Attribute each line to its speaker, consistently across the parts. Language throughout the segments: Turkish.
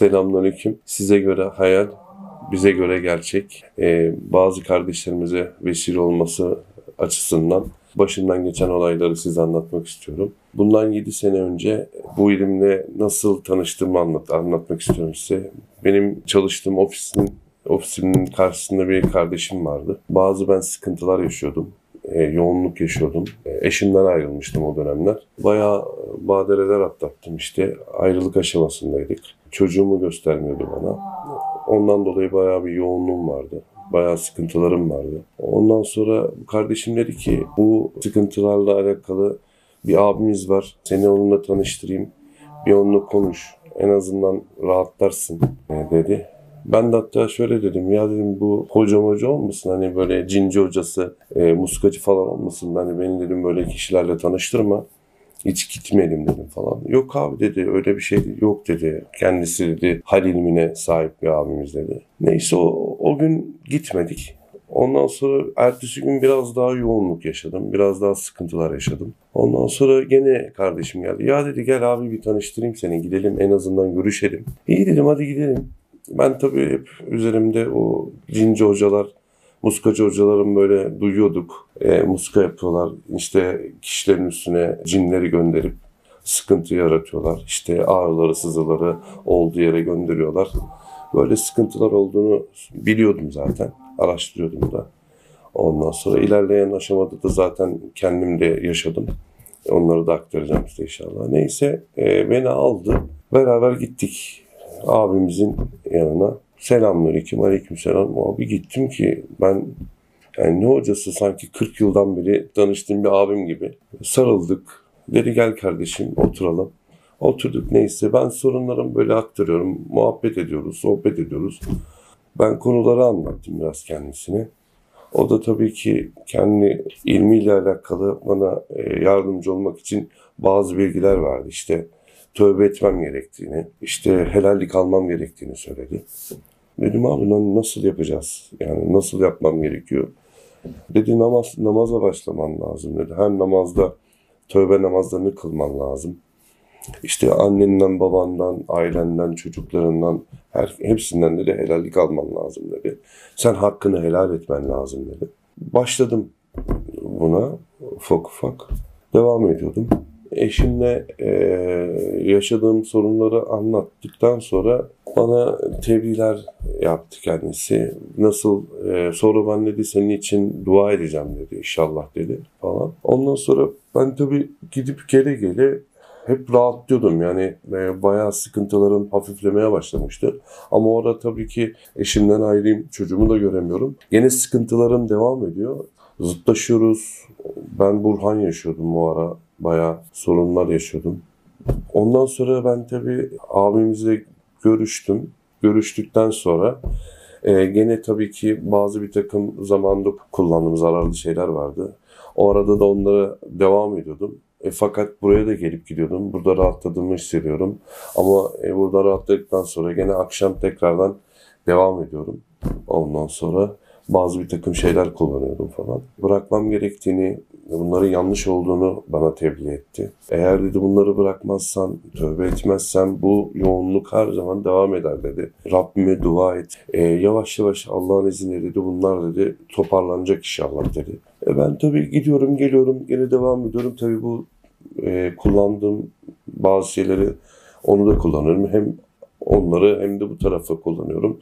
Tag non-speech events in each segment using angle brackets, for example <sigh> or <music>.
Speaker 1: Selamünaleyküm. Size göre hayal, bize göre gerçek. Ee, bazı kardeşlerimize vesile olması açısından başından geçen olayları size anlatmak istiyorum. Bundan 7 sene önce bu ilimle nasıl tanıştığımı anlat, anlatmak istiyorum size. Benim çalıştığım ofisin ofisimin karşısında bir kardeşim vardı. Bazı ben sıkıntılar yaşıyordum. E, yoğunluk yaşıyordum. E, eşimden ayrılmıştım o dönemler. Bayağı badireler atlattım işte. Ayrılık aşamasındaydık. Çocuğumu göstermiyordu bana. Ondan dolayı bayağı bir yoğunluğum vardı. Bayağı sıkıntılarım vardı. Ondan sonra kardeşim dedi ki bu sıkıntılarla alakalı bir abimiz var. Seni onunla tanıştırayım. Bir onunla konuş. En azından rahatlarsın e, dedi. Ben de hatta şöyle dedim ya dedim bu hoca hoca olmasın hani böyle cinci hocası, e, muskacı falan olmasın. Hani beni dedim böyle kişilerle tanıştırma. Hiç gitmeyelim dedim falan. Yok abi dedi öyle bir şey yok dedi. Kendisi dedi hal ilmine sahip bir abimiz dedi. Neyse o, o gün gitmedik. Ondan sonra ertesi gün biraz daha yoğunluk yaşadım. Biraz daha sıkıntılar yaşadım. Ondan sonra gene kardeşim geldi. Ya dedi gel abi bir tanıştırayım seni gidelim en azından görüşelim. İyi dedim hadi gidelim. Ben tabii hep üzerimde o cinci hocalar, muskacı hocaların böyle duyuyorduk. E, muska yapıyorlar. İşte kişilerin üstüne cinleri gönderip sıkıntı yaratıyorlar. İşte ağrıları, sızıları olduğu yere gönderiyorlar. Böyle sıkıntılar olduğunu biliyordum zaten. Araştırıyordum da. Ondan sonra ilerleyen aşamada da zaten kendim de yaşadım. Onları da aktaracağım size inşallah. Neyse e, beni aldı. Beraber gittik abimizin yanına. Selamünaleyküm, aleykümselam. Abi gittim ki ben yani ne hocası sanki 40 yıldan beri tanıştığım bir abim gibi. Sarıldık. Dedi gel kardeşim oturalım. Oturduk neyse ben sorunlarımı böyle aktarıyorum. Muhabbet ediyoruz, sohbet ediyoruz. Ben konuları anlattım biraz kendisine. O da tabii ki kendi ilmiyle alakalı bana e, yardımcı olmak için bazı bilgiler verdi. İşte tövbe etmem gerektiğini, işte helallik almam gerektiğini söyledi. Dedim abi nasıl yapacağız? Yani nasıl yapmam gerekiyor? Dedi namaz namaza başlaman lazım dedi. Her namazda tövbe namazlarını kılman lazım. İşte annenden, babandan, ailenden, çocuklarından, her, hepsinden dedi helallik alman lazım dedi. Sen hakkını helal etmen lazım dedi. Başladım buna ufak ufak. Devam ediyordum. Eşimle e, yaşadığım sorunları anlattıktan sonra bana tebliğler yaptı kendisi. Nasıl? E, sonra ben dedi senin için dua edeceğim dedi inşallah dedi falan. Ondan sonra ben tabii gidip gele gele hep rahatlıyordum. Yani e, bayağı sıkıntılarım hafiflemeye başlamıştı. Ama orada tabii ki eşimden ayrıyım, çocuğumu da göremiyorum. Yine sıkıntılarım devam ediyor. Zıtlaşıyoruz. Ben Burhan yaşıyordum bu ara. Bayağı sorunlar yaşıyordum. Ondan sonra ben tabii abimizle görüştüm. Görüştükten sonra e, gene tabii ki bazı bir takım zamanda kullandığım zararlı şeyler vardı. O arada da onlara devam ediyordum. E, fakat buraya da gelip gidiyordum. Burada rahatladığımı hissediyorum. Ama e, burada rahatladıktan sonra gene akşam tekrardan devam ediyorum. Ondan sonra bazı bir takım şeyler kullanıyordum falan. Bırakmam gerektiğini, bunların yanlış olduğunu bana tebliğ etti. Eğer dedi bunları bırakmazsan, tövbe etmezsen bu yoğunluk her zaman devam eder dedi. Rabbime dua et. E, yavaş yavaş Allah'ın izniyle dedi bunlar dedi toparlanacak inşallah dedi. E, ben tabii gidiyorum geliyorum gene devam ediyorum. Tabii bu e, kullandığım bazı şeyleri onu da kullanıyorum. Hem onları hem de bu tarafa kullanıyorum.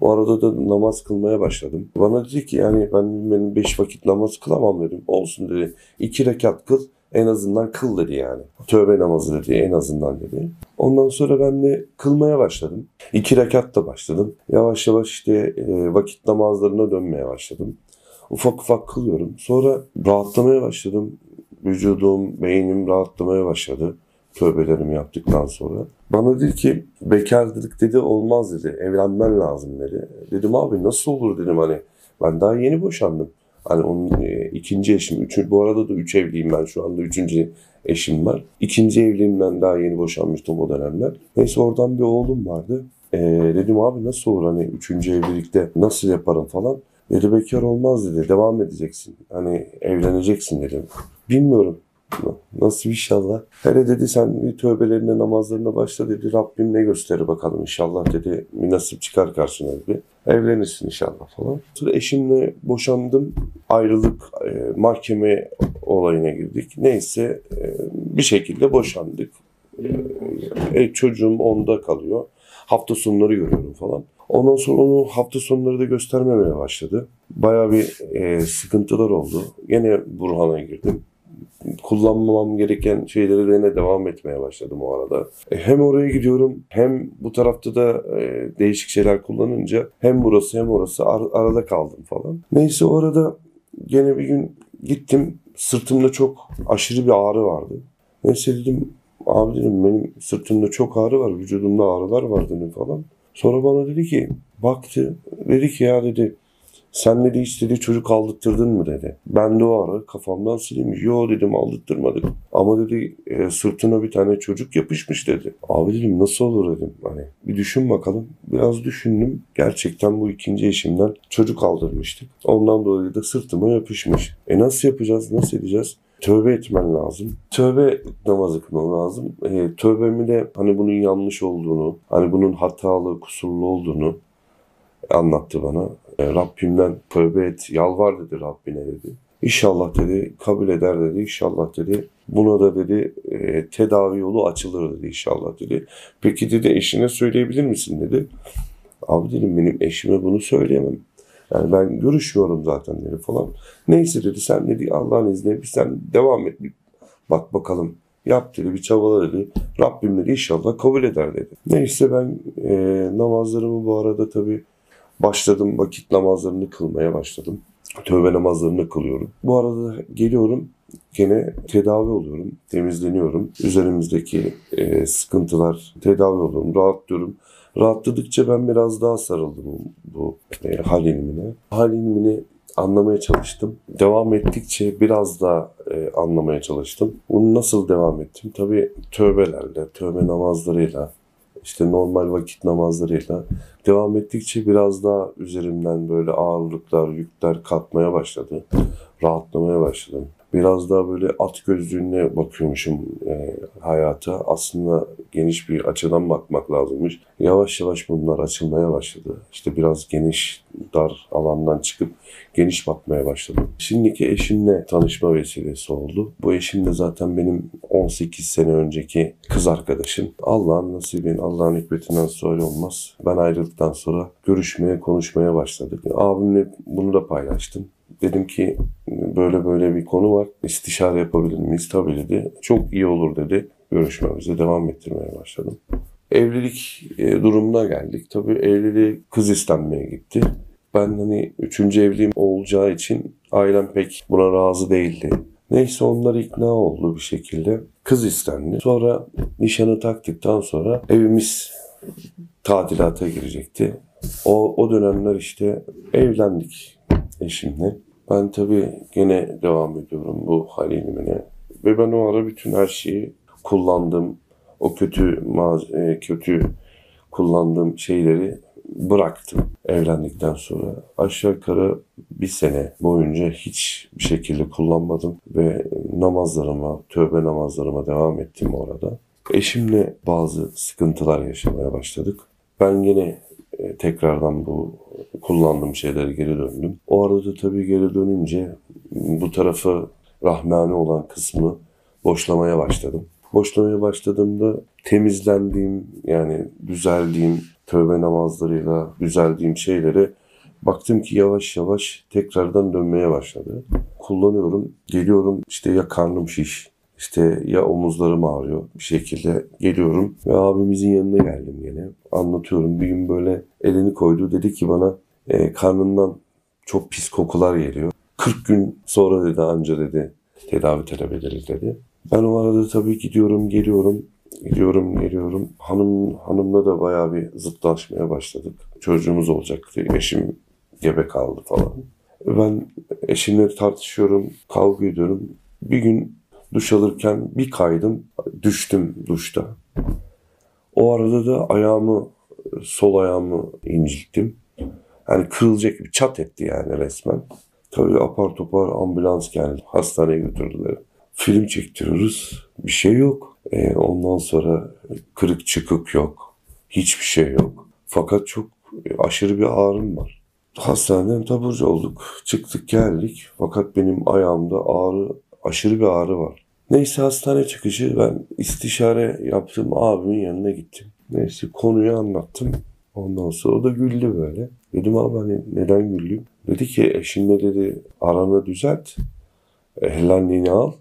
Speaker 1: O arada da namaz kılmaya başladım. Bana dedi ki yani ben benim beş vakit namaz kılamam dedim. Olsun dedi. İki rekat kıl en azından kıl dedi yani. Tövbe namazı dedi en azından dedi. Ondan sonra ben de kılmaya başladım. İki rekatla başladım. Yavaş yavaş işte e, vakit namazlarına dönmeye başladım. Ufak ufak kılıyorum. Sonra rahatlamaya başladım. Vücudum, beynim rahatlamaya başladı tövbelerimi yaptıktan sonra. Bana dedi ki bekarlık dedi olmaz dedi. Evlenmen lazım dedi. Dedim abi nasıl olur dedim hani. Ben daha yeni boşandım. Hani onun e, ikinci eşim, üçü, bu arada da üç evliyim ben şu anda üçüncü eşim var. İkinci evliliğimden daha yeni boşanmıştım o dönemler. Neyse oradan bir oğlum vardı. E, dedim abi nasıl olur hani üçüncü evlilikte nasıl yaparım falan. Dedi bekar olmaz dedi. Devam edeceksin. Hani evleneceksin dedim. Bilmiyorum. Nasıl inşallah. Hele dedi sen bir tövbelerine namazlarına başla dedi. Rabbim ne gösterir bakalım inşallah dedi. Bir nasip çıkar karşına dedi. Evlenirsin inşallah falan. Sonra eşimle boşandım. Ayrılık e, mahkeme olayına girdik. Neyse e, bir şekilde boşandık. E, çocuğum onda kalıyor. Hafta sonları görüyorum falan. Ondan sonra onu hafta sonları da göstermemeye başladı. Bayağı bir e, sıkıntılar oldu. Gene Burhan'a girdim kullanmamam gereken şeyleri de devam etmeye başladım o arada. E, hem oraya gidiyorum hem bu tarafta da e, değişik şeyler kullanınca hem burası hem orası ar- arada kaldım falan. Neyse o arada gene bir gün gittim sırtımda çok aşırı bir ağrı vardı. Neyse dedim abi dedim benim sırtımda çok ağrı var vücudumda ağrılar var dedim falan. Sonra bana dedi ki baktı dedi ki ya dedi sen dedi dedi çocuk aldırttırdın mı dedi. Ben de o ara kafamdan sileyim. Yo dedim aldırttırmadık. Ama dedi e, sırtına bir tane çocuk yapışmış dedi. Abi dedim nasıl olur dedim. Hani bir düşün bakalım. Biraz düşündüm. Gerçekten bu ikinci eşimden çocuk aldırmıştık. Ondan dolayı da sırtıma yapışmış. E nasıl yapacağız? Nasıl edeceğiz? Tövbe etmen lazım. Tövbe namazı kılman lazım. E, tövbemi de hani bunun yanlış olduğunu, hani bunun hatalı, kusurlu olduğunu anlattı bana. E, Rabbimden tövbe et, yalvar dedi Rabbine dedi. İnşallah dedi kabul eder dedi. İnşallah dedi buna da dedi e, tedavi yolu açılır dedi inşallah dedi. Peki dedi eşine söyleyebilir misin dedi. Abi dedim benim eşime bunu söyleyemem. Yani ben görüşmüyorum zaten dedi falan. Neyse dedi sen dedi Allah'ın izniyle bir sen devam et. Bir bak bakalım yap dedi bir çabala dedi. Rabbim dedi inşallah kabul eder dedi. Neyse ben e, namazlarımı bu arada tabii başladım vakit namazlarını kılmaya başladım. Tövbe namazlarını kılıyorum. Bu arada geliyorum gene tedavi oluyorum, temizleniyorum. Üzerimizdeki e, sıkıntılar tedavi oluyorum, rahatlıyorum. Rahatladıkça ben biraz daha sarıldım bu, e, hal ilmine. Hal ilmini anlamaya çalıştım. Devam ettikçe biraz daha e, anlamaya çalıştım. Bunu nasıl devam ettim? Tabii tövbelerle, tövbe namazlarıyla, işte normal vakit namazlarıyla devam ettikçe biraz daha üzerimden böyle ağırlıklar, yükler kalkmaya başladı. Rahatlamaya başladım. Biraz daha böyle at gözlüğüne bakıyormuşum e, hayata. Aslında geniş bir açıdan bakmak lazımmış. Yavaş yavaş bunlar açılmaya başladı. İşte biraz geniş, dar alandan çıkıp geniş bakmaya başladım. Şimdiki eşimle tanışma vesilesi oldu. Bu eşim de zaten benim 18 sene önceki kız arkadaşım. Allah'ın nasibin, Allah'ın hikmetinden sonra olmaz. Ben ayrıldıktan sonra görüşmeye, konuşmaya başladık. Abimle bunu da paylaştım. Dedim ki böyle böyle bir konu var. İstişare yapabilir miyiz? Tabii dedi. Çok iyi olur dedi. Görüşmemize devam ettirmeye başladım. Evlilik e, durumuna geldik. Tabii evliliği kız istenmeye gitti. Ben hani üçüncü evliliğim olacağı için ailem pek buna razı değildi. Neyse onlar ikna oldu bir şekilde. Kız istendi. Sonra nişanı taktıktan sonra evimiz tadilata girecekti. O, o dönemler işte evlendik eşimle. Ben tabii gene devam ediyorum bu halimine. Ve ben o ara bütün her şeyi kullandım. O kötü e, kötü kullandığım şeyleri bıraktım evlendikten sonra. Aşağı yukarı bir sene boyunca hiç bir şekilde kullanmadım ve namazlarıma, tövbe namazlarıma devam ettim orada. Eşimle bazı sıkıntılar yaşamaya başladık. Ben yine e, tekrardan bu kullandığım şeylere geri döndüm. O arada tabii geri dönünce bu tarafı rahmani olan kısmı boşlamaya başladım. Boşlamaya başladığımda temizlendiğim yani düzeldiğim tövbe namazlarıyla düzeldiğim şeyleri baktım ki yavaş yavaş tekrardan dönmeye başladı. Kullanıyorum, geliyorum işte ya karnım şiş, işte ya omuzlarım ağrıyor bir şekilde geliyorum ve abimizin yanına geldim yine. Anlatıyorum bir gün böyle elini koydu dedi ki bana e, karnından çok pis kokular geliyor. 40 gün sonra dedi anca dedi tedavi talep ederiz dedi. Ben o arada tabii gidiyorum geliyorum gidiyorum geliyorum. Hanım hanımla da bayağı bir zıtlaşmaya başladık. Çocuğumuz olacaktı. Eşim gebe kaldı falan. Ben eşimle tartışıyorum, kavga ediyorum. Bir gün duş alırken bir kaydım, düştüm duşta. O arada da ayağımı, sol ayağımı incittim. Yani kırılacak bir çat etti yani resmen. Tabii apar topar ambulans geldi. Hastaneye götürdüler Film çektiriyoruz. Bir şey yok. E, ondan sonra kırık çıkık yok. Hiçbir şey yok. Fakat çok aşırı bir ağrım var. Hastaneden taburcu olduk. Çıktık geldik. Fakat benim ayağımda ağrı, aşırı bir ağrı var. Neyse hastane çıkışı ben istişare yaptım. Abimin yanına gittim. Neyse konuyu anlattım. Ondan sonra o da güldü böyle. Dedim abi hani neden güldün? Dedi ki eşinle dedi aranı düzelt. E, helalliğini al.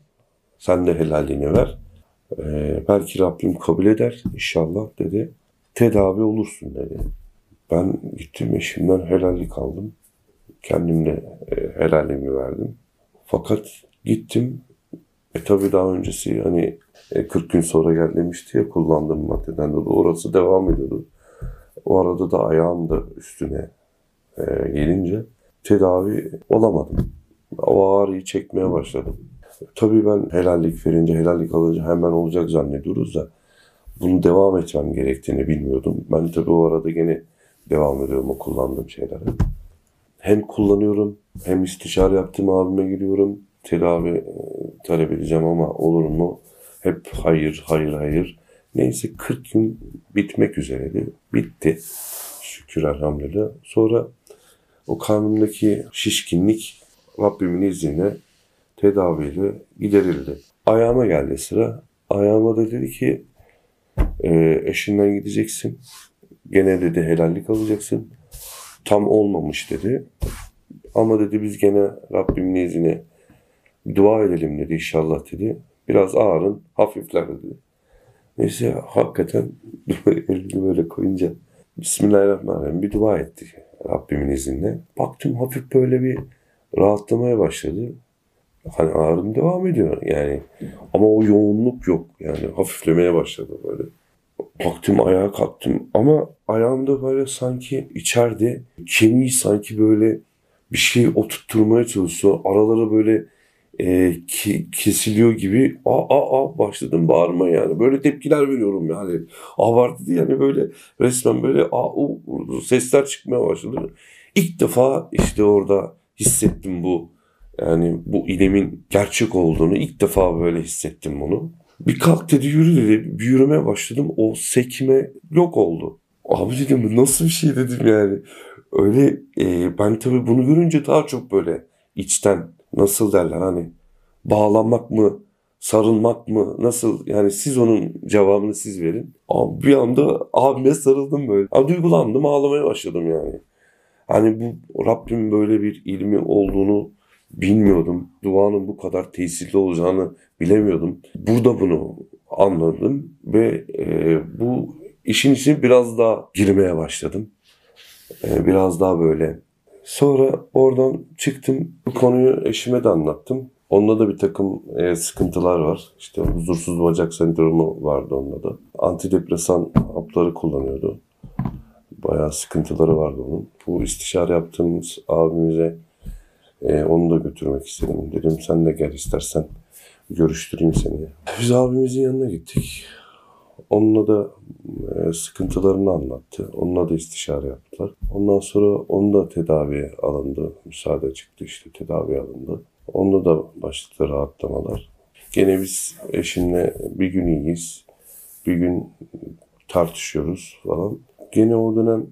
Speaker 1: Sen de helalliğini ver. E, belki Rabbim kabul eder inşallah dedi. Tedavi olursun dedi. Ben gittim eşimden helallik aldım. Kendimle e, helalliğimi verdim. Fakat gittim. E tabi daha öncesi hani e, 40 gün sonra gel demişti ya kullandığım maddeden dolayı. Orası devam ediyordu. O arada da ayağım da üstüne e, gelince tedavi olamadım. O ağrıyı çekmeye başladım. Tabii ben helallik verince, helallik alınca hemen olacak zannediyoruz da bunu devam etmem gerektiğini bilmiyordum. Ben tabii o arada gene devam ediyorum o kullandığım şeylere. Hem kullanıyorum hem istişare yaptım abime giriyorum. Tedavi e, talep edeceğim ama olur mu? Hep hayır, hayır, hayır. Neyse 40 gün bitmek üzereydi. Bitti. Şükür elhamdülillah. Sonra o karnımdaki şişkinlik Rabbimin izniyle tedaviyle giderildi. Ayağıma geldi sıra. Ayağıma da dedi ki e, eşinden gideceksin. Gene dedi helallik alacaksın. Tam olmamış dedi. Ama dedi biz gene Rabbimin izniyle dua edelim dedi inşallah dedi. Biraz ağrın hafifler dedi. Neyse hakikaten <laughs> elini böyle koyunca Bismillahirrahmanirrahim bir dua etti Rabbimin izniyle. Baktım hafif böyle bir rahatlamaya başladı. Hani ağrım devam ediyor yani. Ama o yoğunluk yok yani hafiflemeye başladı böyle. Baktım ayağa kalktım ama ayağımda böyle sanki içeride kemiği sanki böyle bir şey oturtturmaya çalışıyor. Araları böyle e, ki, kesiliyor gibi aa, aa, aa başladım bağırma yani. Böyle tepkiler veriyorum yani. Abartı yani böyle resmen böyle aa, u, sesler çıkmaya başladı. İlk defa işte orada hissettim bu yani bu ilimin gerçek olduğunu ilk defa böyle hissettim bunu. Bir kalk dedi yürü dedi. Bir yürümeye başladım. O sekme yok oldu. Abi dedim nasıl bir şey dedim yani. Öyle e, ben tabii bunu görünce daha çok böyle içten nasıl derler hani bağlanmak mı sarılmak mı nasıl yani siz onun cevabını siz verin. Abi bir anda abime sarıldım böyle. Abi duygulandım ağlamaya başladım yani. Hani bu Rabbim böyle bir ilmi olduğunu bilmiyordum. Duanın bu kadar tesirli olacağını bilemiyordum. Burada bunu anladım ve e, bu işin içine biraz daha girmeye başladım. E, biraz daha böyle. Sonra oradan çıktım. Bu konuyu eşime de anlattım. Onda da bir takım e, sıkıntılar var. İşte huzursuz bacak sendromu vardı onda da. Antidepresan hapları kullanıyordu. Bayağı sıkıntıları vardı onun. Bu istişare yaptığımız abimize e, onu da götürmek istedim. Dedim sen de gel istersen görüştüreyim seni. Biz abimizin yanına gittik. Onunla da e, sıkıntılarını anlattı. Onunla da istişare yaptılar. Ondan sonra onu da tedaviye alındı. Müsaade çıktı işte tedavi alındı. Onda da başladı rahatlamalar. Gene biz eşimle bir gün iyiyiz. Bir gün tartışıyoruz falan. Gene o dönem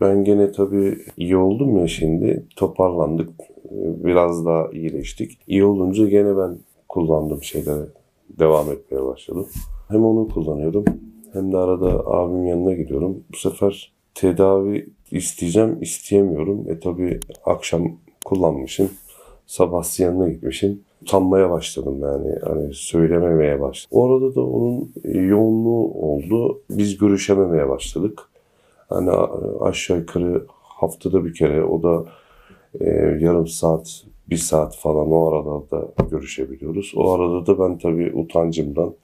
Speaker 1: ben gene tabii iyi oldum ya şimdi. Toparlandık. Biraz daha iyileştik. İyi olunca gene ben kullandığım şeylere devam etmeye başladım. Hem onu kullanıyorum hem de arada abimin yanına gidiyorum. Bu sefer tedavi isteyeceğim, isteyemiyorum. E tabii akşam kullanmışım. Sabah yanına gitmişim. Utanmaya başladım yani. Hani söylememeye başladım. Orada da onun yoğunluğu oldu. Biz görüşememeye başladık. Hani aşağı yukarı haftada bir kere o da e, yarım saat, bir saat falan o arada da görüşebiliyoruz. O arada da ben tabii utancımdan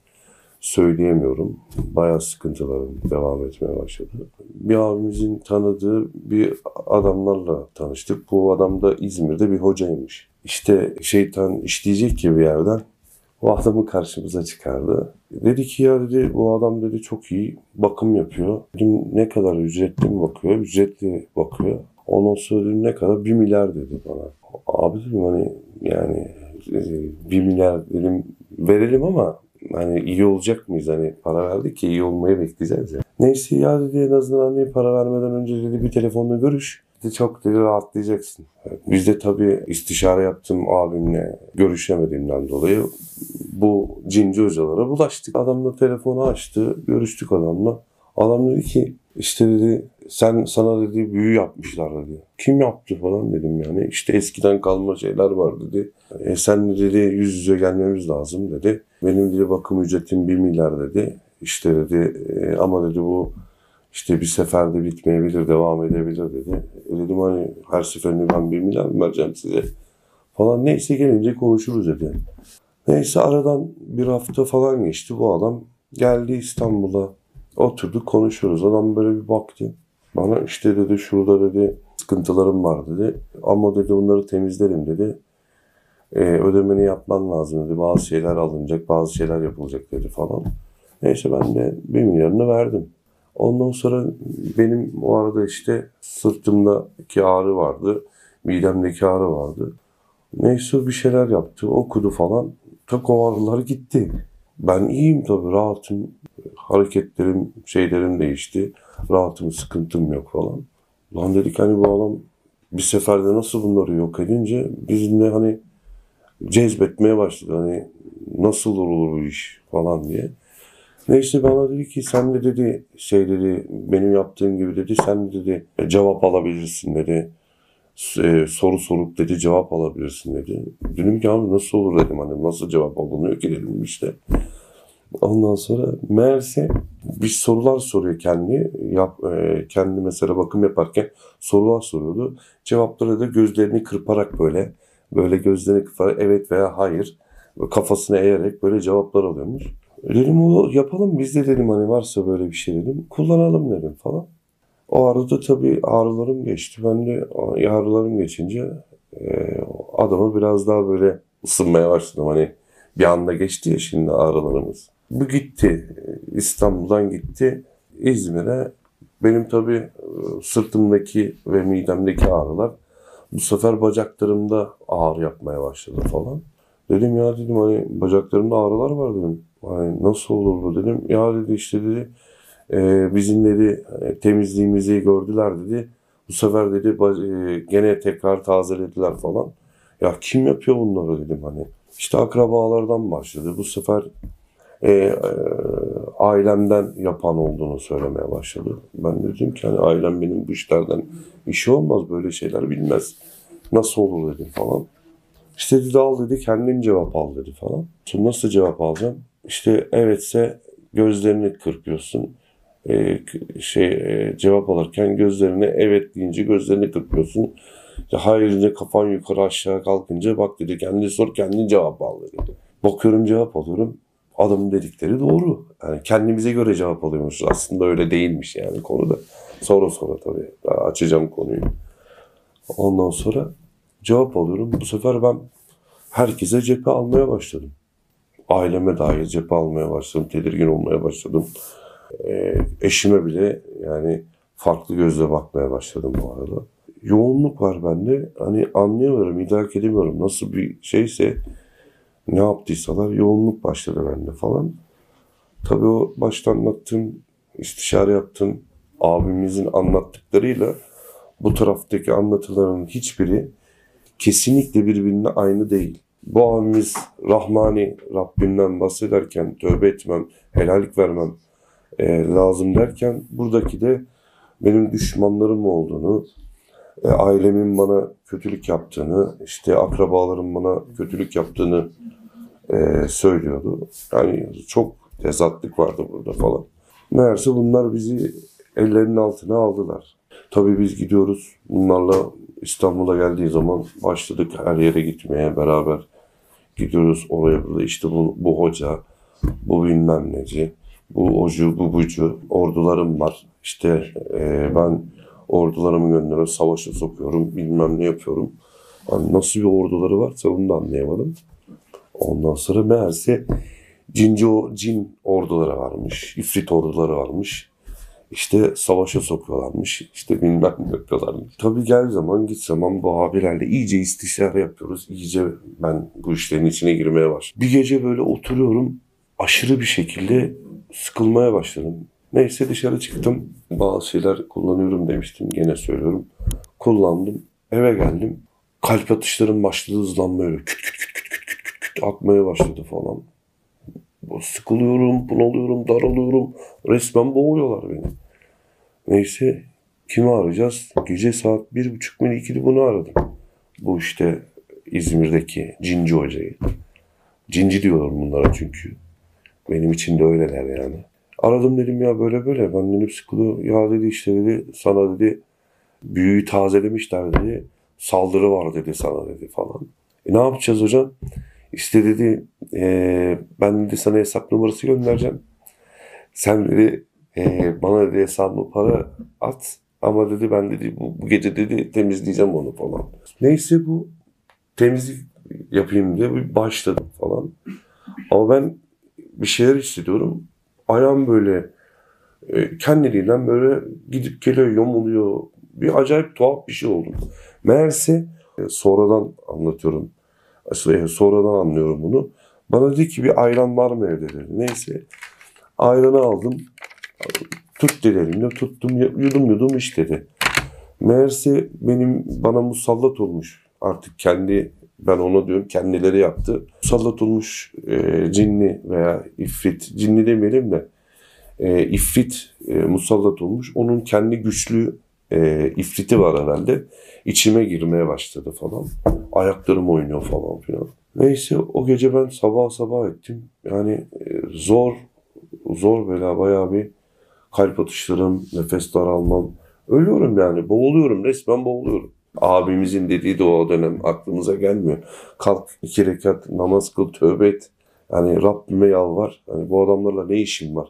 Speaker 1: söyleyemiyorum. Bayağı sıkıntılarım devam etmeye başladı. Bir abimizin tanıdığı bir adamlarla tanıştık. Bu adam da İzmir'de bir hocaymış. İşte şeytan işleyecek ki bir yerden o adamı karşımıza çıkardı. Dedi ki ya dedi bu adam dedi çok iyi bakım yapıyor. Dedim ne kadar ücretli mi bakıyor? Ücretli bakıyor. Ondan sonra dedim ne kadar? Bir milyar dedi bana. Abi dedim hani yani e, bir milyar dedim verelim ama hani iyi olacak mıyız? Hani para verdik ki iyi olmayı bekleyeceğiz ya. Neyse ya dedi en azından hani para vermeden önce dedi bir telefonla görüş. Dedi, çok dedi rahatlayacaksın. Biz de tabii istişare yaptım abimle görüşemediğimden dolayı bu cinci hocalara bulaştık. Adamla telefonu açtı, görüştük adamla. Adam dedi ki işte dedi sen sana dedi büyü yapmışlar dedi. Kim yaptı falan dedim yani. İşte eskiden kalma şeyler var dedi. E sen de dedi yüz yüze gelmemiz lazım dedi. Benim dedi bakım ücretim 1 milyar dedi. İşte dedi e, ama dedi bu işte bir seferde bitmeyebilir, devam edebilir dedi. E dedim hani her seferinde ben 1 milyar mı vereceğim size? Falan neyse gelince konuşuruz dedi. Neyse aradan bir hafta falan geçti bu adam. Geldi İstanbul'a. Oturduk konuşuyoruz. Adam böyle bir baktı. Bana işte dedi şurada dedi sıkıntılarım var dedi. Ama dedi onları temizlerim dedi. E, ödemeni yapman lazım dedi. Bazı şeyler alınacak, bazı şeyler yapılacak dedi falan. Neyse ben de bir milyarını verdim. Ondan sonra benim o arada işte sırtımdaki ağrı vardı. Midemdeki ağrı vardı. Neyse bir şeyler yaptı. Okudu falan. Tak o ağrılar gitti. Ben iyiyim tabii rahatım. Hareketlerim, şeylerim değişti. Rahatım, sıkıntım yok falan. Lan dedik hani bu adam bir seferde nasıl bunları yok edince biz de hani cezbetmeye başladı. Hani nasıl olur bu iş falan diye. Neyse bana dedi ki sen de dedi şey dedi benim yaptığım gibi dedi sen de dedi cevap alabilirsin dedi. E, soru sorup dedi cevap alabilirsin dedi. Dedim ki abi nasıl olur dedim hani nasıl cevap alınıyor ki dedim işte. Ondan sonra meğerse bir sorular soruyor kendi. Yap, e, kendi mesela bakım yaparken sorular soruyordu. Cevapları da gözlerini kırparak böyle böyle gözlerini kırparak evet veya hayır kafasını eğerek böyle cevaplar alıyormuş. Dedim o yapalım biz de dedim hani varsa böyle bir şey dedim. Kullanalım dedim falan. O arada tabii ağrılarım geçti. Ben de ağrılarım geçince e, adamı biraz daha böyle ısınmaya başladım. Hani bir anda geçti ya şimdi ağrılarımız. Bu gitti. İstanbul'dan gitti. İzmir'e benim tabii e, sırtımdaki ve midemdeki ağrılar bu sefer bacaklarımda ağrı yapmaya başladı falan. Dedim ya dedim hani bacaklarımda ağrılar var dedim. Hani nasıl olur bu dedim. Ya dedi işte dedi e, bizim dedi e, temizliğimizi gördüler dedi. Bu sefer dedi e, gene tekrar tazelediler falan. Ya kim yapıyor bunları dedim hani. İşte akrabalardan başladı. Bu sefer e, e, ailemden yapan olduğunu söylemeye başladı. Ben dedim ki hani ailem benim bu işlerden işi olmaz böyle şeyler bilmez. Nasıl olur dedim falan. İşte dedi al dedi kendin cevap al dedi falan. Sonra nasıl cevap alacağım? İşte evetse gözlerini kırpıyorsun. Ee, şey e, cevap alırken gözlerine evet deyince gözlerini kırpıyorsun. İşte hayır deyince kafan yukarı aşağı kalkınca bak dedi kendi sor kendin cevap al dedi. Bakıyorum cevap alıyorum. Adamın dedikleri doğru. Yani kendimize göre cevap alıyormuşuz. Aslında öyle değilmiş yani konuda. Sonra sonra tabii. Daha açacağım konuyu. Ondan sonra cevap alıyorum. Bu sefer ben herkese cephe almaya başladım. Aileme dair cephe almaya başladım. Tedirgin olmaya başladım. E, eşime bile yani farklı gözle bakmaya başladım bu arada. Yoğunluk var bende. Hani anlayamıyorum, idrak edemiyorum. Nasıl bir şeyse ne yaptıysalar yoğunluk başladı bende falan. Tabii o başta anlattığım, istişare yaptığım abimizin anlattıklarıyla bu taraftaki anlatıların hiçbiri kesinlikle birbirine aynı değil. Bu abimiz Rahmani Rabbimden bahsederken tövbe etmem, helallik vermem e, lazım derken buradaki de benim düşmanlarım olduğunu, e, ailemin bana kötülük yaptığını, işte akrabalarım bana kötülük yaptığını e, söylüyordu. Yani çok tezatlık vardı burada falan. Meğerse bunlar bizi ellerinin altına aldılar. Tabii biz gidiyoruz. Bunlarla İstanbul'a geldiği zaman başladık her yere gitmeye beraber gidiyoruz oraya burada işte bu, bu hoca, bu bilmem neci, bu ocu, bu bucu, ordularım var. İşte e, ben ordularımı gönderiyorum, savaşa sokuyorum, bilmem ne yapıyorum. Yani nasıl bir orduları varsa bunu da anlayamadım. Ondan sonra meğerse cinci o cin orduları varmış, ifrit orduları varmış. işte savaşa sokuyorlarmış. işte bilmem ne yapıyorlarmış. Tabii gel zaman git zaman bu abilerle iyice istişare yapıyoruz. İyice ben bu işlerin içine girmeye başladım. Bir gece böyle oturuyorum. Aşırı bir şekilde sıkılmaya başladım. Neyse dışarı çıktım. Bazı şeyler kullanıyorum demiştim. Gene söylüyorum. Kullandım. Eve geldim. Kalp atışlarım başladı hızlanmaya. Küt küt küt küt küt küt küt küt atmaya başladı falan. Sıkılıyorum, bunalıyorum, daralıyorum. Resmen boğuyorlar beni. Neyse kimi arayacağız? Gece saat bir buçuk mu ikili bunu aradım. Bu işte İzmir'deki Cinci Hoca'yı. Cinci diyorlar bunlara çünkü. Benim için de öyleler yani. Aradım dedim ya böyle böyle. Ben dedim sıkılı. Ya dedi işte dedi sana dedi büyüyü tazelemişler dedi. Saldırı var dedi sana dedi falan. E ne yapacağız hocam? İşte dedi e, ben dedi sana hesap numarası göndereceğim. Sen dedi e, bana dedi hesabıma para at. Ama dedi ben dedi bu, bu gece dedi temizleyeceğim onu falan. Neyse bu temizlik yapayım diye bir başladım falan. Ama ben bir şeyler hissediyorum. Ayağım böyle e, kendiliğinden böyle gidip geliyor, yamuluyor. Bir acayip tuhaf bir şey oldu. Meğerse e, sonradan anlatıyorum. Aslında sonradan anlıyorum bunu. Bana dedi ki bir ayran var mı evde dedi. Neyse ayranı aldım. Tut dedi elimde tuttum yudum yudum iç dedi. Meğerse benim bana musallat olmuş artık kendi ben ona diyorum kendileri yaptı. Musallat olmuş e, cinni veya ifrit, cinni demeyelim de e, ifrit e, musallat olmuş. Onun kendi güçlü e, ifriti var herhalde. İçime girmeye başladı falan. Ayaklarım oynuyor falan filan. Neyse o gece ben sabah sabah ettim. Yani e, zor, zor bela bayağı bir kalp atışlarım, nefes daralmam. Ölüyorum yani boğuluyorum resmen boğuluyorum. Abimizin dediği de o dönem aklımıza gelmiyor. Kalk iki rekat namaz kıl tövbe et. Yani Rabbime yalvar. Yani bu adamlarla ne işim var?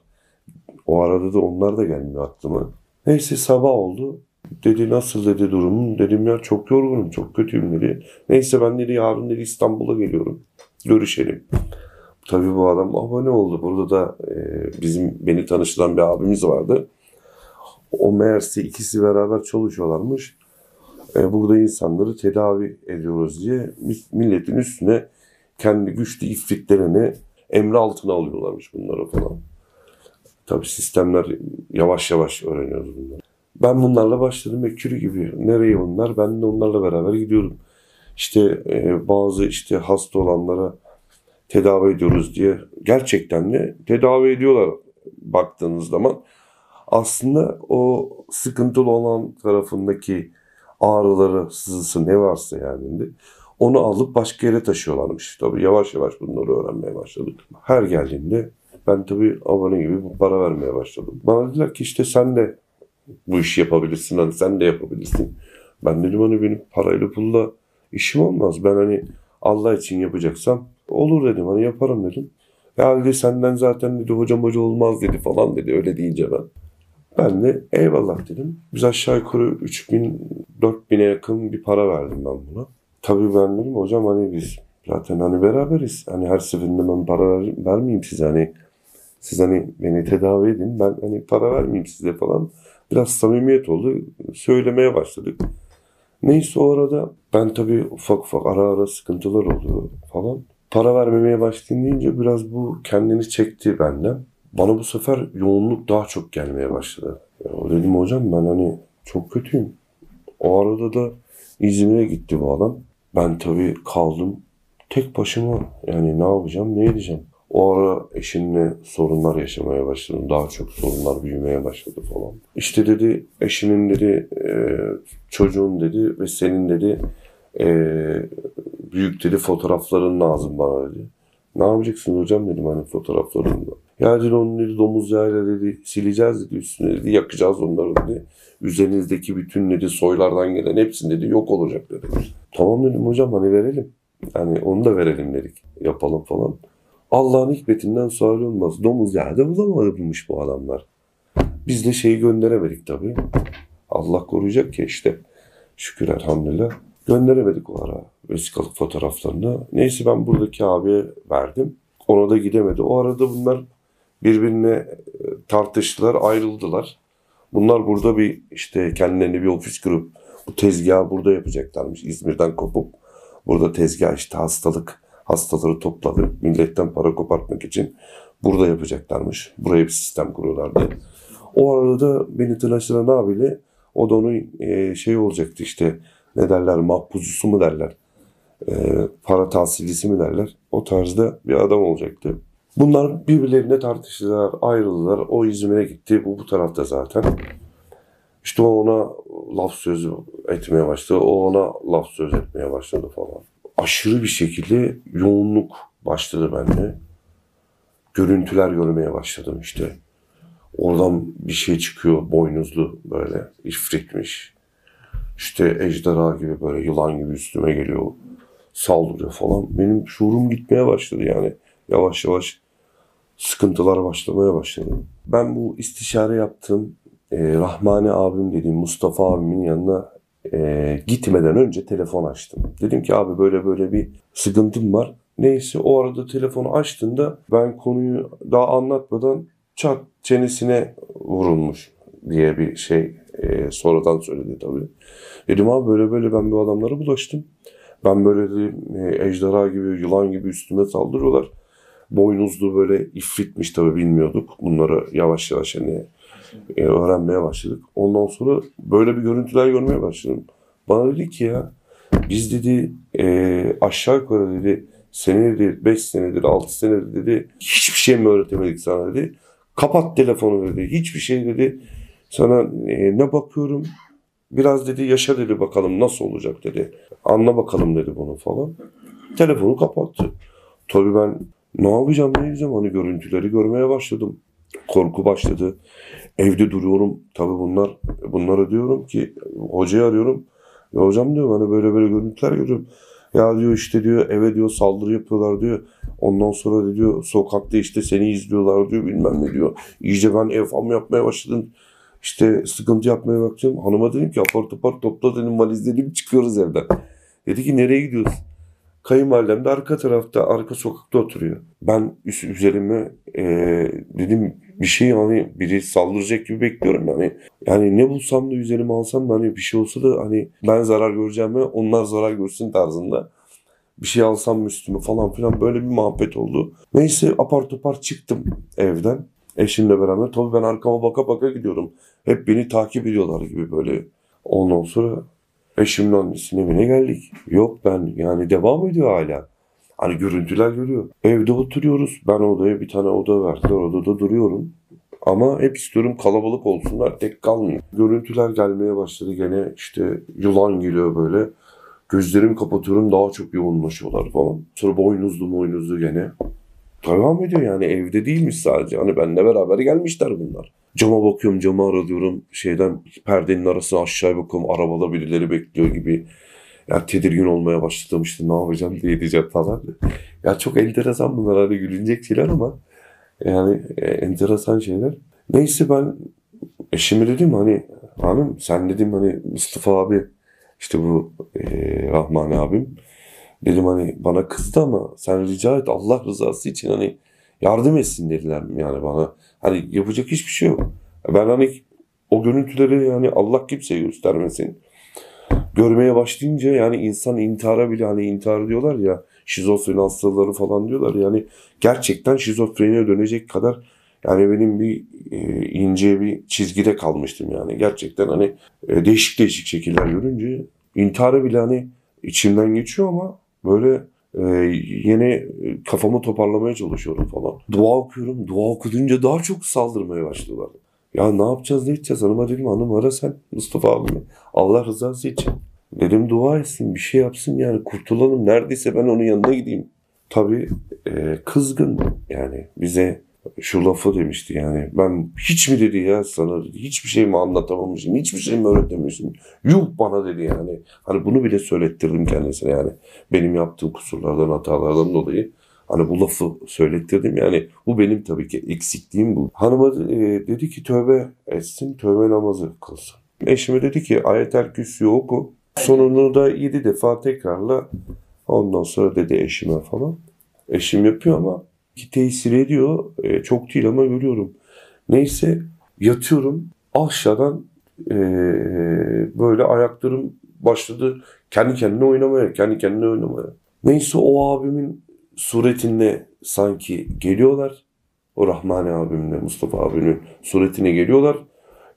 Speaker 1: O arada da onlar da gelmiyor aklıma. Neyse sabah oldu. Dedi nasıl dedi durumun. Dedim ya çok yorgunum çok kötüyüm dedi. Neyse ben dedi yarın dedi İstanbul'a geliyorum. Görüşelim. Tabii bu adam abone oldu. Burada da e, bizim beni tanıştıran bir abimiz vardı. O meğerse ikisi beraber çalışıyorlarmış. E, burada insanları tedavi ediyoruz diye milletin üstüne kendi güçlü ifritlerini emri altına alıyorlarmış bunları falan. Tabii sistemler yavaş yavaş öğreniyoruz bunları. Ben bunlarla başladım ekürü gibi. Nereye onlar? Ben de onlarla beraber gidiyorum. İşte e, bazı işte hasta olanlara tedavi ediyoruz diye gerçekten de tedavi ediyorlar baktığınız zaman. Aslında o sıkıntılı olan tarafındaki ağrıları, sızısı ne varsa yani onu alıp başka yere taşıyorlarmış. Tabii yavaş yavaş bunları öğrenmeye başladık. Her geldiğimde ben tabii abone gibi bu para vermeye başladım. Bana dediler ki işte sen de bu işi yapabilirsin. Hani sen de yapabilirsin. Ben dedim hani benim parayla pulla işim olmaz. Ben hani Allah için yapacaksam olur dedim. Hani yaparım dedim. Ya dedi senden zaten dedi hocam hoca olmaz dedi falan dedi. Öyle deyince ben. Ben de eyvallah dedim. Biz aşağı yukarı 3000 4000'e yakın bir para verdim ben buna. Tabii ben dedim hocam hani biz zaten hani beraberiz. Hani her seferinde ben para ver, vermeyeyim size hani siz hani beni tedavi edin ben hani para vermeyeyim size falan. Biraz samimiyet oldu. Söylemeye başladık. Neyse o arada ben tabii ufak ufak ara ara sıkıntılar oluyor falan. Para vermemeye başlayayım deyince biraz bu kendini çekti benden. Bana bu sefer yoğunluk daha çok gelmeye başladı. Ya dedim hocam ben hani çok kötüyüm. O arada da İzmir'e gitti bu adam. Ben tabii kaldım tek başıma. Yani ne yapacağım, ne edeceğim? O ara eşimle sorunlar yaşamaya başladım. Daha çok sorunlar büyümeye başladı falan. İşte dedi eşinin dedi e, çocuğun dedi ve senin dedi e, büyük dedi fotoğrafların lazım bana dedi. Ne yapacaksın hocam dedim hani fotoğraflarında. Ya dedi onu dedi domuz yağıyla dedi sileceğiz dedi üstüne dedi yakacağız onları dedi. Üzerinizdeki bütün dedi soylardan gelen hepsini dedi yok olacak dedi. Tamam dedim hocam hani verelim. Hani onu da verelim dedik. Yapalım falan. Allah'ın hikmetinden sual olmaz. Domuz yağı da bulamamış bu adamlar. Biz de şeyi gönderemedik tabii. Allah koruyacak ki işte. Şükür elhamdülillah. Gönderemedik o ara vesikalık fotoğraflarını. Neyse ben buradaki abiye verdim. Ona da gidemedi. O arada bunlar birbirine tartıştılar, ayrıldılar. Bunlar burada bir işte kendilerine bir ofis kurup bu tezgahı burada yapacaklarmış. İzmir'den kopup burada tezgah işte hastalık hastaları topladı. Milletten para kopartmak için burada yapacaklarmış. Buraya bir sistem kuruyorlardı. O arada beni tıraştıran abiyle o da onun e, şey olacaktı işte ne derler mahpuzusu mu derler. E, para tahsilisi mi derler. O tarzda bir adam olacaktı. Bunlar birbirlerine tartıştılar, ayrıldılar. O İzmir'e gitti, bu bu tarafta zaten. İşte o ona laf sözü etmeye başladı, o ona laf söz etmeye başladı falan. Aşırı bir şekilde yoğunluk başladı bende. Görüntüler görmeye başladım işte. Oradan bir şey çıkıyor boynuzlu böyle ifritmiş. İşte ejderha gibi böyle yılan gibi üstüme geliyor. Saldırıyor falan. Benim şuurum gitmeye başladı yani. Yavaş yavaş sıkıntılar başlamaya başladı. Ben bu istişare yaptığım e, Rahmani abim dediğim Mustafa abimin yanına e, gitmeden önce telefon açtım. Dedim ki abi böyle böyle bir sıkıntım var. Neyse o arada telefonu açtığında ben konuyu daha anlatmadan çat çenesine vurulmuş diye bir şey e, sonradan söyledi tabii. Dedim abi böyle böyle ben bu adamlara bulaştım. Ben böyle dedim, e, ejderha gibi, yılan gibi üstüme saldırıyorlar. Boynuzlu böyle ifritmiş tabii bilmiyorduk. Bunları yavaş yavaş hani e, öğrenmeye başladık. Ondan sonra böyle bir görüntüler görmeye başladım. Bana dedi ki ya biz dedi e, aşağı yukarı dedi senedir, 5 senedir, 6 senedir dedi hiçbir şey mi öğretemedik sana dedi. Kapat telefonu dedi. Hiçbir şey dedi. Sana e, ne bakıyorum? Biraz dedi yaşa dedi bakalım nasıl olacak dedi. Anla bakalım dedi bunu falan. Telefonu kapattı. Tabii ben ne yapacağım ne edeceğim hani görüntüleri görmeye başladım. Korku başladı. Evde duruyorum. Tabii bunlar bunlara diyorum ki hocayı arıyorum. Ya hocam diyor hani böyle böyle görüntüler görüyorum. Ya diyor işte diyor eve diyor saldırı yapıyorlar diyor. Ondan sonra diyor sokakta işte seni izliyorlar diyor bilmem ne diyor. İyice ben ev fam yapmaya başladım. İşte sıkıntı yapmaya bakacağım. Hanıma dedim ki apar topar topla dedim valizlerimi çıkıyoruz evden. Dedi ki nereye gidiyoruz? Kayınvalidem de arka tarafta, arka sokakta oturuyor. Ben üst üzerime e, dedim bir şey hani biri saldıracak gibi bekliyorum yani. Yani ne bulsam da üzerime alsam da hani bir şey olsa da hani ben zarar göreceğim ve onlar zarar görsün tarzında. Bir şey alsam mı üstüme falan filan böyle bir muhabbet oldu. Neyse apar topar çıktım evden eşimle beraber. Tabii ben arkama baka baka gidiyorum. Hep beni takip ediyorlar gibi böyle. Ondan sonra eşimin annesinin evine geldik. Yok ben yani devam ediyor hala. Hani görüntüler görüyor. Evde oturuyoruz. Ben odaya bir tane oda verdiler. Odada duruyorum. Ama hep istiyorum kalabalık olsunlar. Tek kalmıyor. Görüntüler gelmeye başladı gene. işte yılan geliyor böyle. Gözlerimi kapatıyorum daha çok yoğunlaşıyorlar falan. Sonra boynuzlu boynuzlu gene. Devam ediyor yani evde değilmiş sadece. Hani benimle beraber gelmişler bunlar. Cama bakıyorum camı aralıyorum. Şeyden perdenin arasına aşağıya bakıyorum. Arabada birileri bekliyor gibi. Ya tedirgin olmaya başladım işte ne yapacağım diye diyeceğim falan. Ya çok enteresan bunlar hani gülünecek şeyler ama yani e, enteresan şeyler. Neyse ben eşime dedim hani hanım sen dedim hani Mustafa abi işte bu e, Rahman abim dedim hani bana kızdı ama sen rica et Allah rızası için hani yardım etsin dediler yani bana. Hani yapacak hiçbir şey yok. Ben hani o görüntüleri yani Allah kimseye göstermesin. Görmeye başlayınca yani insan intihara bile hani intihar diyorlar ya şizofreni hastaları falan diyorlar yani gerçekten şizofreniye dönecek kadar yani benim bir e, ince bir çizgide kalmıştım yani gerçekten hani e, değişik değişik şekiller görünce intihara bile hani içimden geçiyor ama böyle e, yeni kafamı toparlamaya çalışıyorum falan. Dua okuyorum. Dua okudunca daha çok saldırmaya başlıyorlar. Ya ne yapacağız ne edeceğiz hanıma dedim hanım ara sen Mustafa abimi. Allah rızası için. Dedim dua etsin bir şey yapsın yani kurtulalım. Neredeyse ben onun yanına gideyim. Tabii e, kızgın yani bize şu lafı demişti yani. Ben hiç mi dedi ya sana dedi hiçbir şey mi anlatamamışım hiçbir şey mi öğretememişim? Yuh bana dedi yani. Hani bunu bile söylettirdim kendisine yani. Benim yaptığım kusurlardan hatalardan dolayı. Hani bu lafı söylettirdim yani. Bu benim tabii ki eksikliğim bu. Hanıma e, dedi ki tövbe etsin tövbe namazı kılsın. Eşime dedi ki ayetel kürsüyü oku. Sonunu da yedi defa tekrarla. Ondan sonra dedi eşime falan. Eşim yapıyor ama ki tesir ediyor. E, çok değil ama görüyorum. Neyse yatıyorum. aşağıdan e, böyle ayaklarım başladı kendi kendine oynamaya, kendi kendine oynamaya. Neyse o abimin suretine sanki geliyorlar. O Rahmani abimle Mustafa abimin suretine geliyorlar.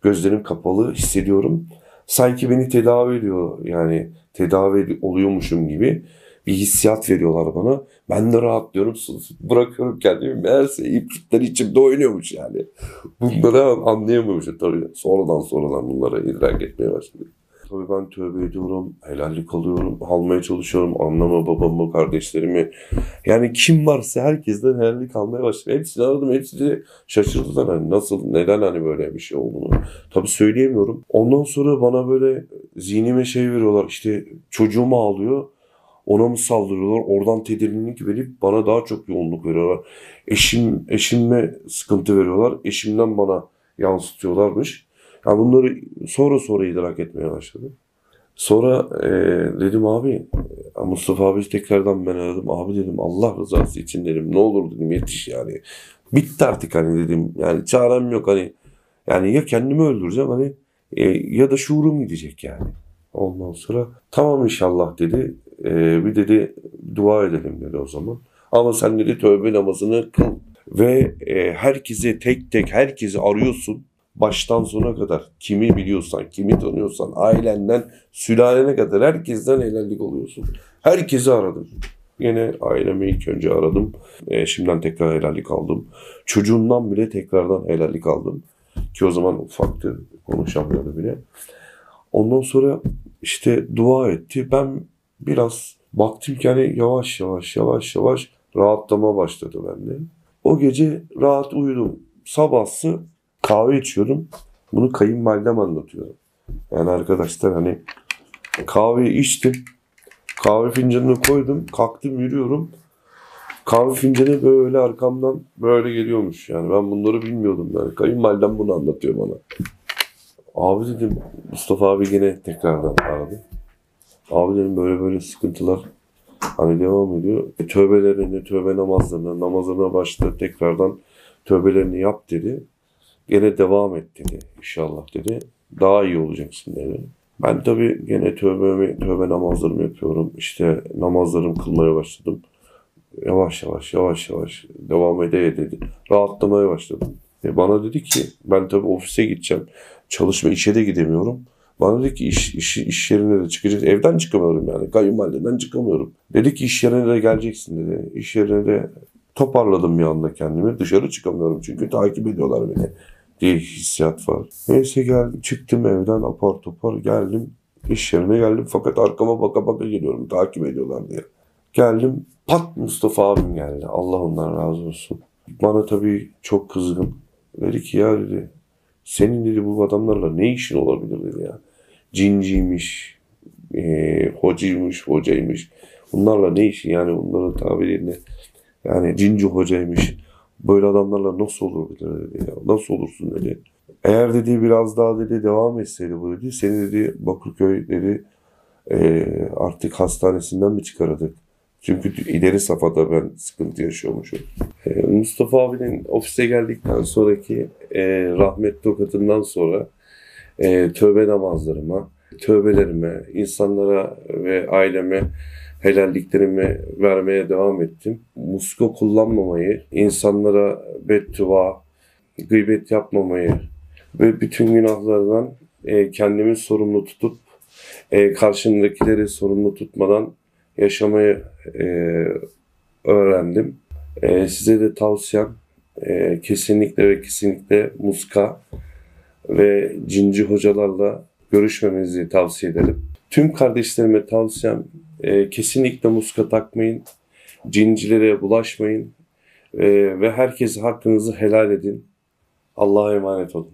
Speaker 1: Gözlerim kapalı hissediyorum. Sanki beni tedavi ediyor yani tedavi oluyormuşum gibi bir hissiyat veriyorlar bana. Ben de rahatlıyorum. Bırakıyorum kendimi. Meğerse iplikler içimde oynuyormuş yani. <laughs> Bunları anlayamıyormuşum tabii. Sonradan sonradan bunlara idrak etmeye başladım. Tabii ben tövbe ediyorum, helallik alıyorum, almaya çalışıyorum. Anneme, babamı, kardeşlerimi. Yani kim varsa herkesten helallik almaya başladım. Hepsini aradım, hepsi şaşırdılar. Hani nasıl, neden hani böyle bir şey olduğunu. Tabii söyleyemiyorum. Ondan sonra bana böyle zihnime şey veriyorlar. İşte çocuğum ağlıyor. Ona mı saldırıyorlar? Oradan tedirginlik verip bana daha çok yoğunluk veriyorlar. Eşim, eşime sıkıntı veriyorlar. Eşimden bana yansıtıyorlarmış. Yani bunları sonra sonra idrak etmeye başladım. Sonra e, dedim abi Mustafa abi tekrardan ben aradım. Abi dedim Allah rızası için dedim ne olur dedim yetiş yani. Bitti artık hani dedim. Yani çarem yok hani. Yani ya kendimi öldüreceğim hani e, ya da şuurum gidecek yani. Ondan sonra tamam inşallah dedi. E, bir dedi dua edelim dedi o zaman. Ama sen dedi tövbe namazını kıl. Ve e, herkese tek tek herkesi arıyorsun baştan sona kadar kimi biliyorsan, kimi tanıyorsan, ailenden, sülalene kadar herkesten helallik oluyorsun. Herkesi aradım. Yine ailemi ilk önce aradım. E, şimdiden tekrar helallik aldım. Çocuğundan bile tekrardan helallik aldım. Ki o zaman ufaktı, konuşamıyordu bile. Ondan sonra işte dua etti. Ben biraz baktım ki hani yavaş yavaş yavaş yavaş rahatlama başladı bende. O gece rahat uyudum. Sabahsı kahve içiyorum. Bunu kayınvalidem anlatıyor. Yani arkadaşlar hani kahveyi içtim. Kahve fincanını koydum. Kalktım yürüyorum. Kahve fincanı böyle arkamdan böyle geliyormuş. Yani ben bunları bilmiyordum. Yani kayınvalidem bunu anlatıyor bana. Abi dedim Mustafa abi yine tekrardan aradı. Abi dedim böyle böyle sıkıntılar hani devam ediyor. E, tövbelerini, tövbe namazlarına, namazlarına başladı tekrardan tövbelerini yap dedi. Gene devam et dedi inşallah dedi. Daha iyi olacaksın dedi. Ben tabii gene tövbe, tövbe namazlarımı yapıyorum. İşte namazlarımı kılmaya başladım. Yavaş yavaş yavaş yavaş devam ede dedi. Rahatlamaya başladım. E bana dedi ki ben tabii ofise gideceğim. Çalışma işe de gidemiyorum. Bana dedi ki iş, iş, iş yerine de çıkacağız. Evden çıkamıyorum yani. Kayınvalideden çıkamıyorum. Dedi ki iş yerine de geleceksin dedi. İş yerine de toparladım bir anda kendimi. Dışarı çıkamıyorum çünkü takip ediyorlar beni diye hissiyat var. Neyse geldim çıktım evden apar topar geldim. iş yerine geldim fakat arkama baka baka geliyorum takip ediyorlar diye. Geldim pat Mustafa abim geldi. Allah ondan razı olsun. Bana tabii çok kızgın. Dedi ki ya dedi senin dedi bu adamlarla ne işin olabilir dedi ya. Cinciymiş, e, hocaymış, hocaymış. Bunlarla ne işin yani bunların tabiriyle yani cinci hocaymış. Böyle adamlarla nasıl olur dedi ya. Nasıl olursun dedi. Eğer dedi biraz daha dedi devam etseydi bu dedi. Seni dedi Bakırköy dedi e, artık hastanesinden mi çıkardık? Çünkü ileri safhada ben sıkıntı yaşıyormuşum. E, Mustafa abinin ofise geldikten sonraki e, rahmet tokatından sonra e, tövbe namazlarıma, tövbelerime, insanlara ve aileme helalliklerimi vermeye devam ettim. Muska kullanmamayı, insanlara beddua, gıybet yapmamayı ve bütün günahlardan e, kendimi sorumlu tutup e, karşımdakileri sorumlu tutmadan yaşamayı e, öğrendim. E, size de tavsiyem e, kesinlikle ve kesinlikle muska ve cinci hocalarla görüşmemizi tavsiye ederim. Tüm kardeşlerime tavsiyem e, kesinlikle muska takmayın. Cincilere bulaşmayın. E, ve herkese hakkınızı helal edin. Allah'a emanet olun.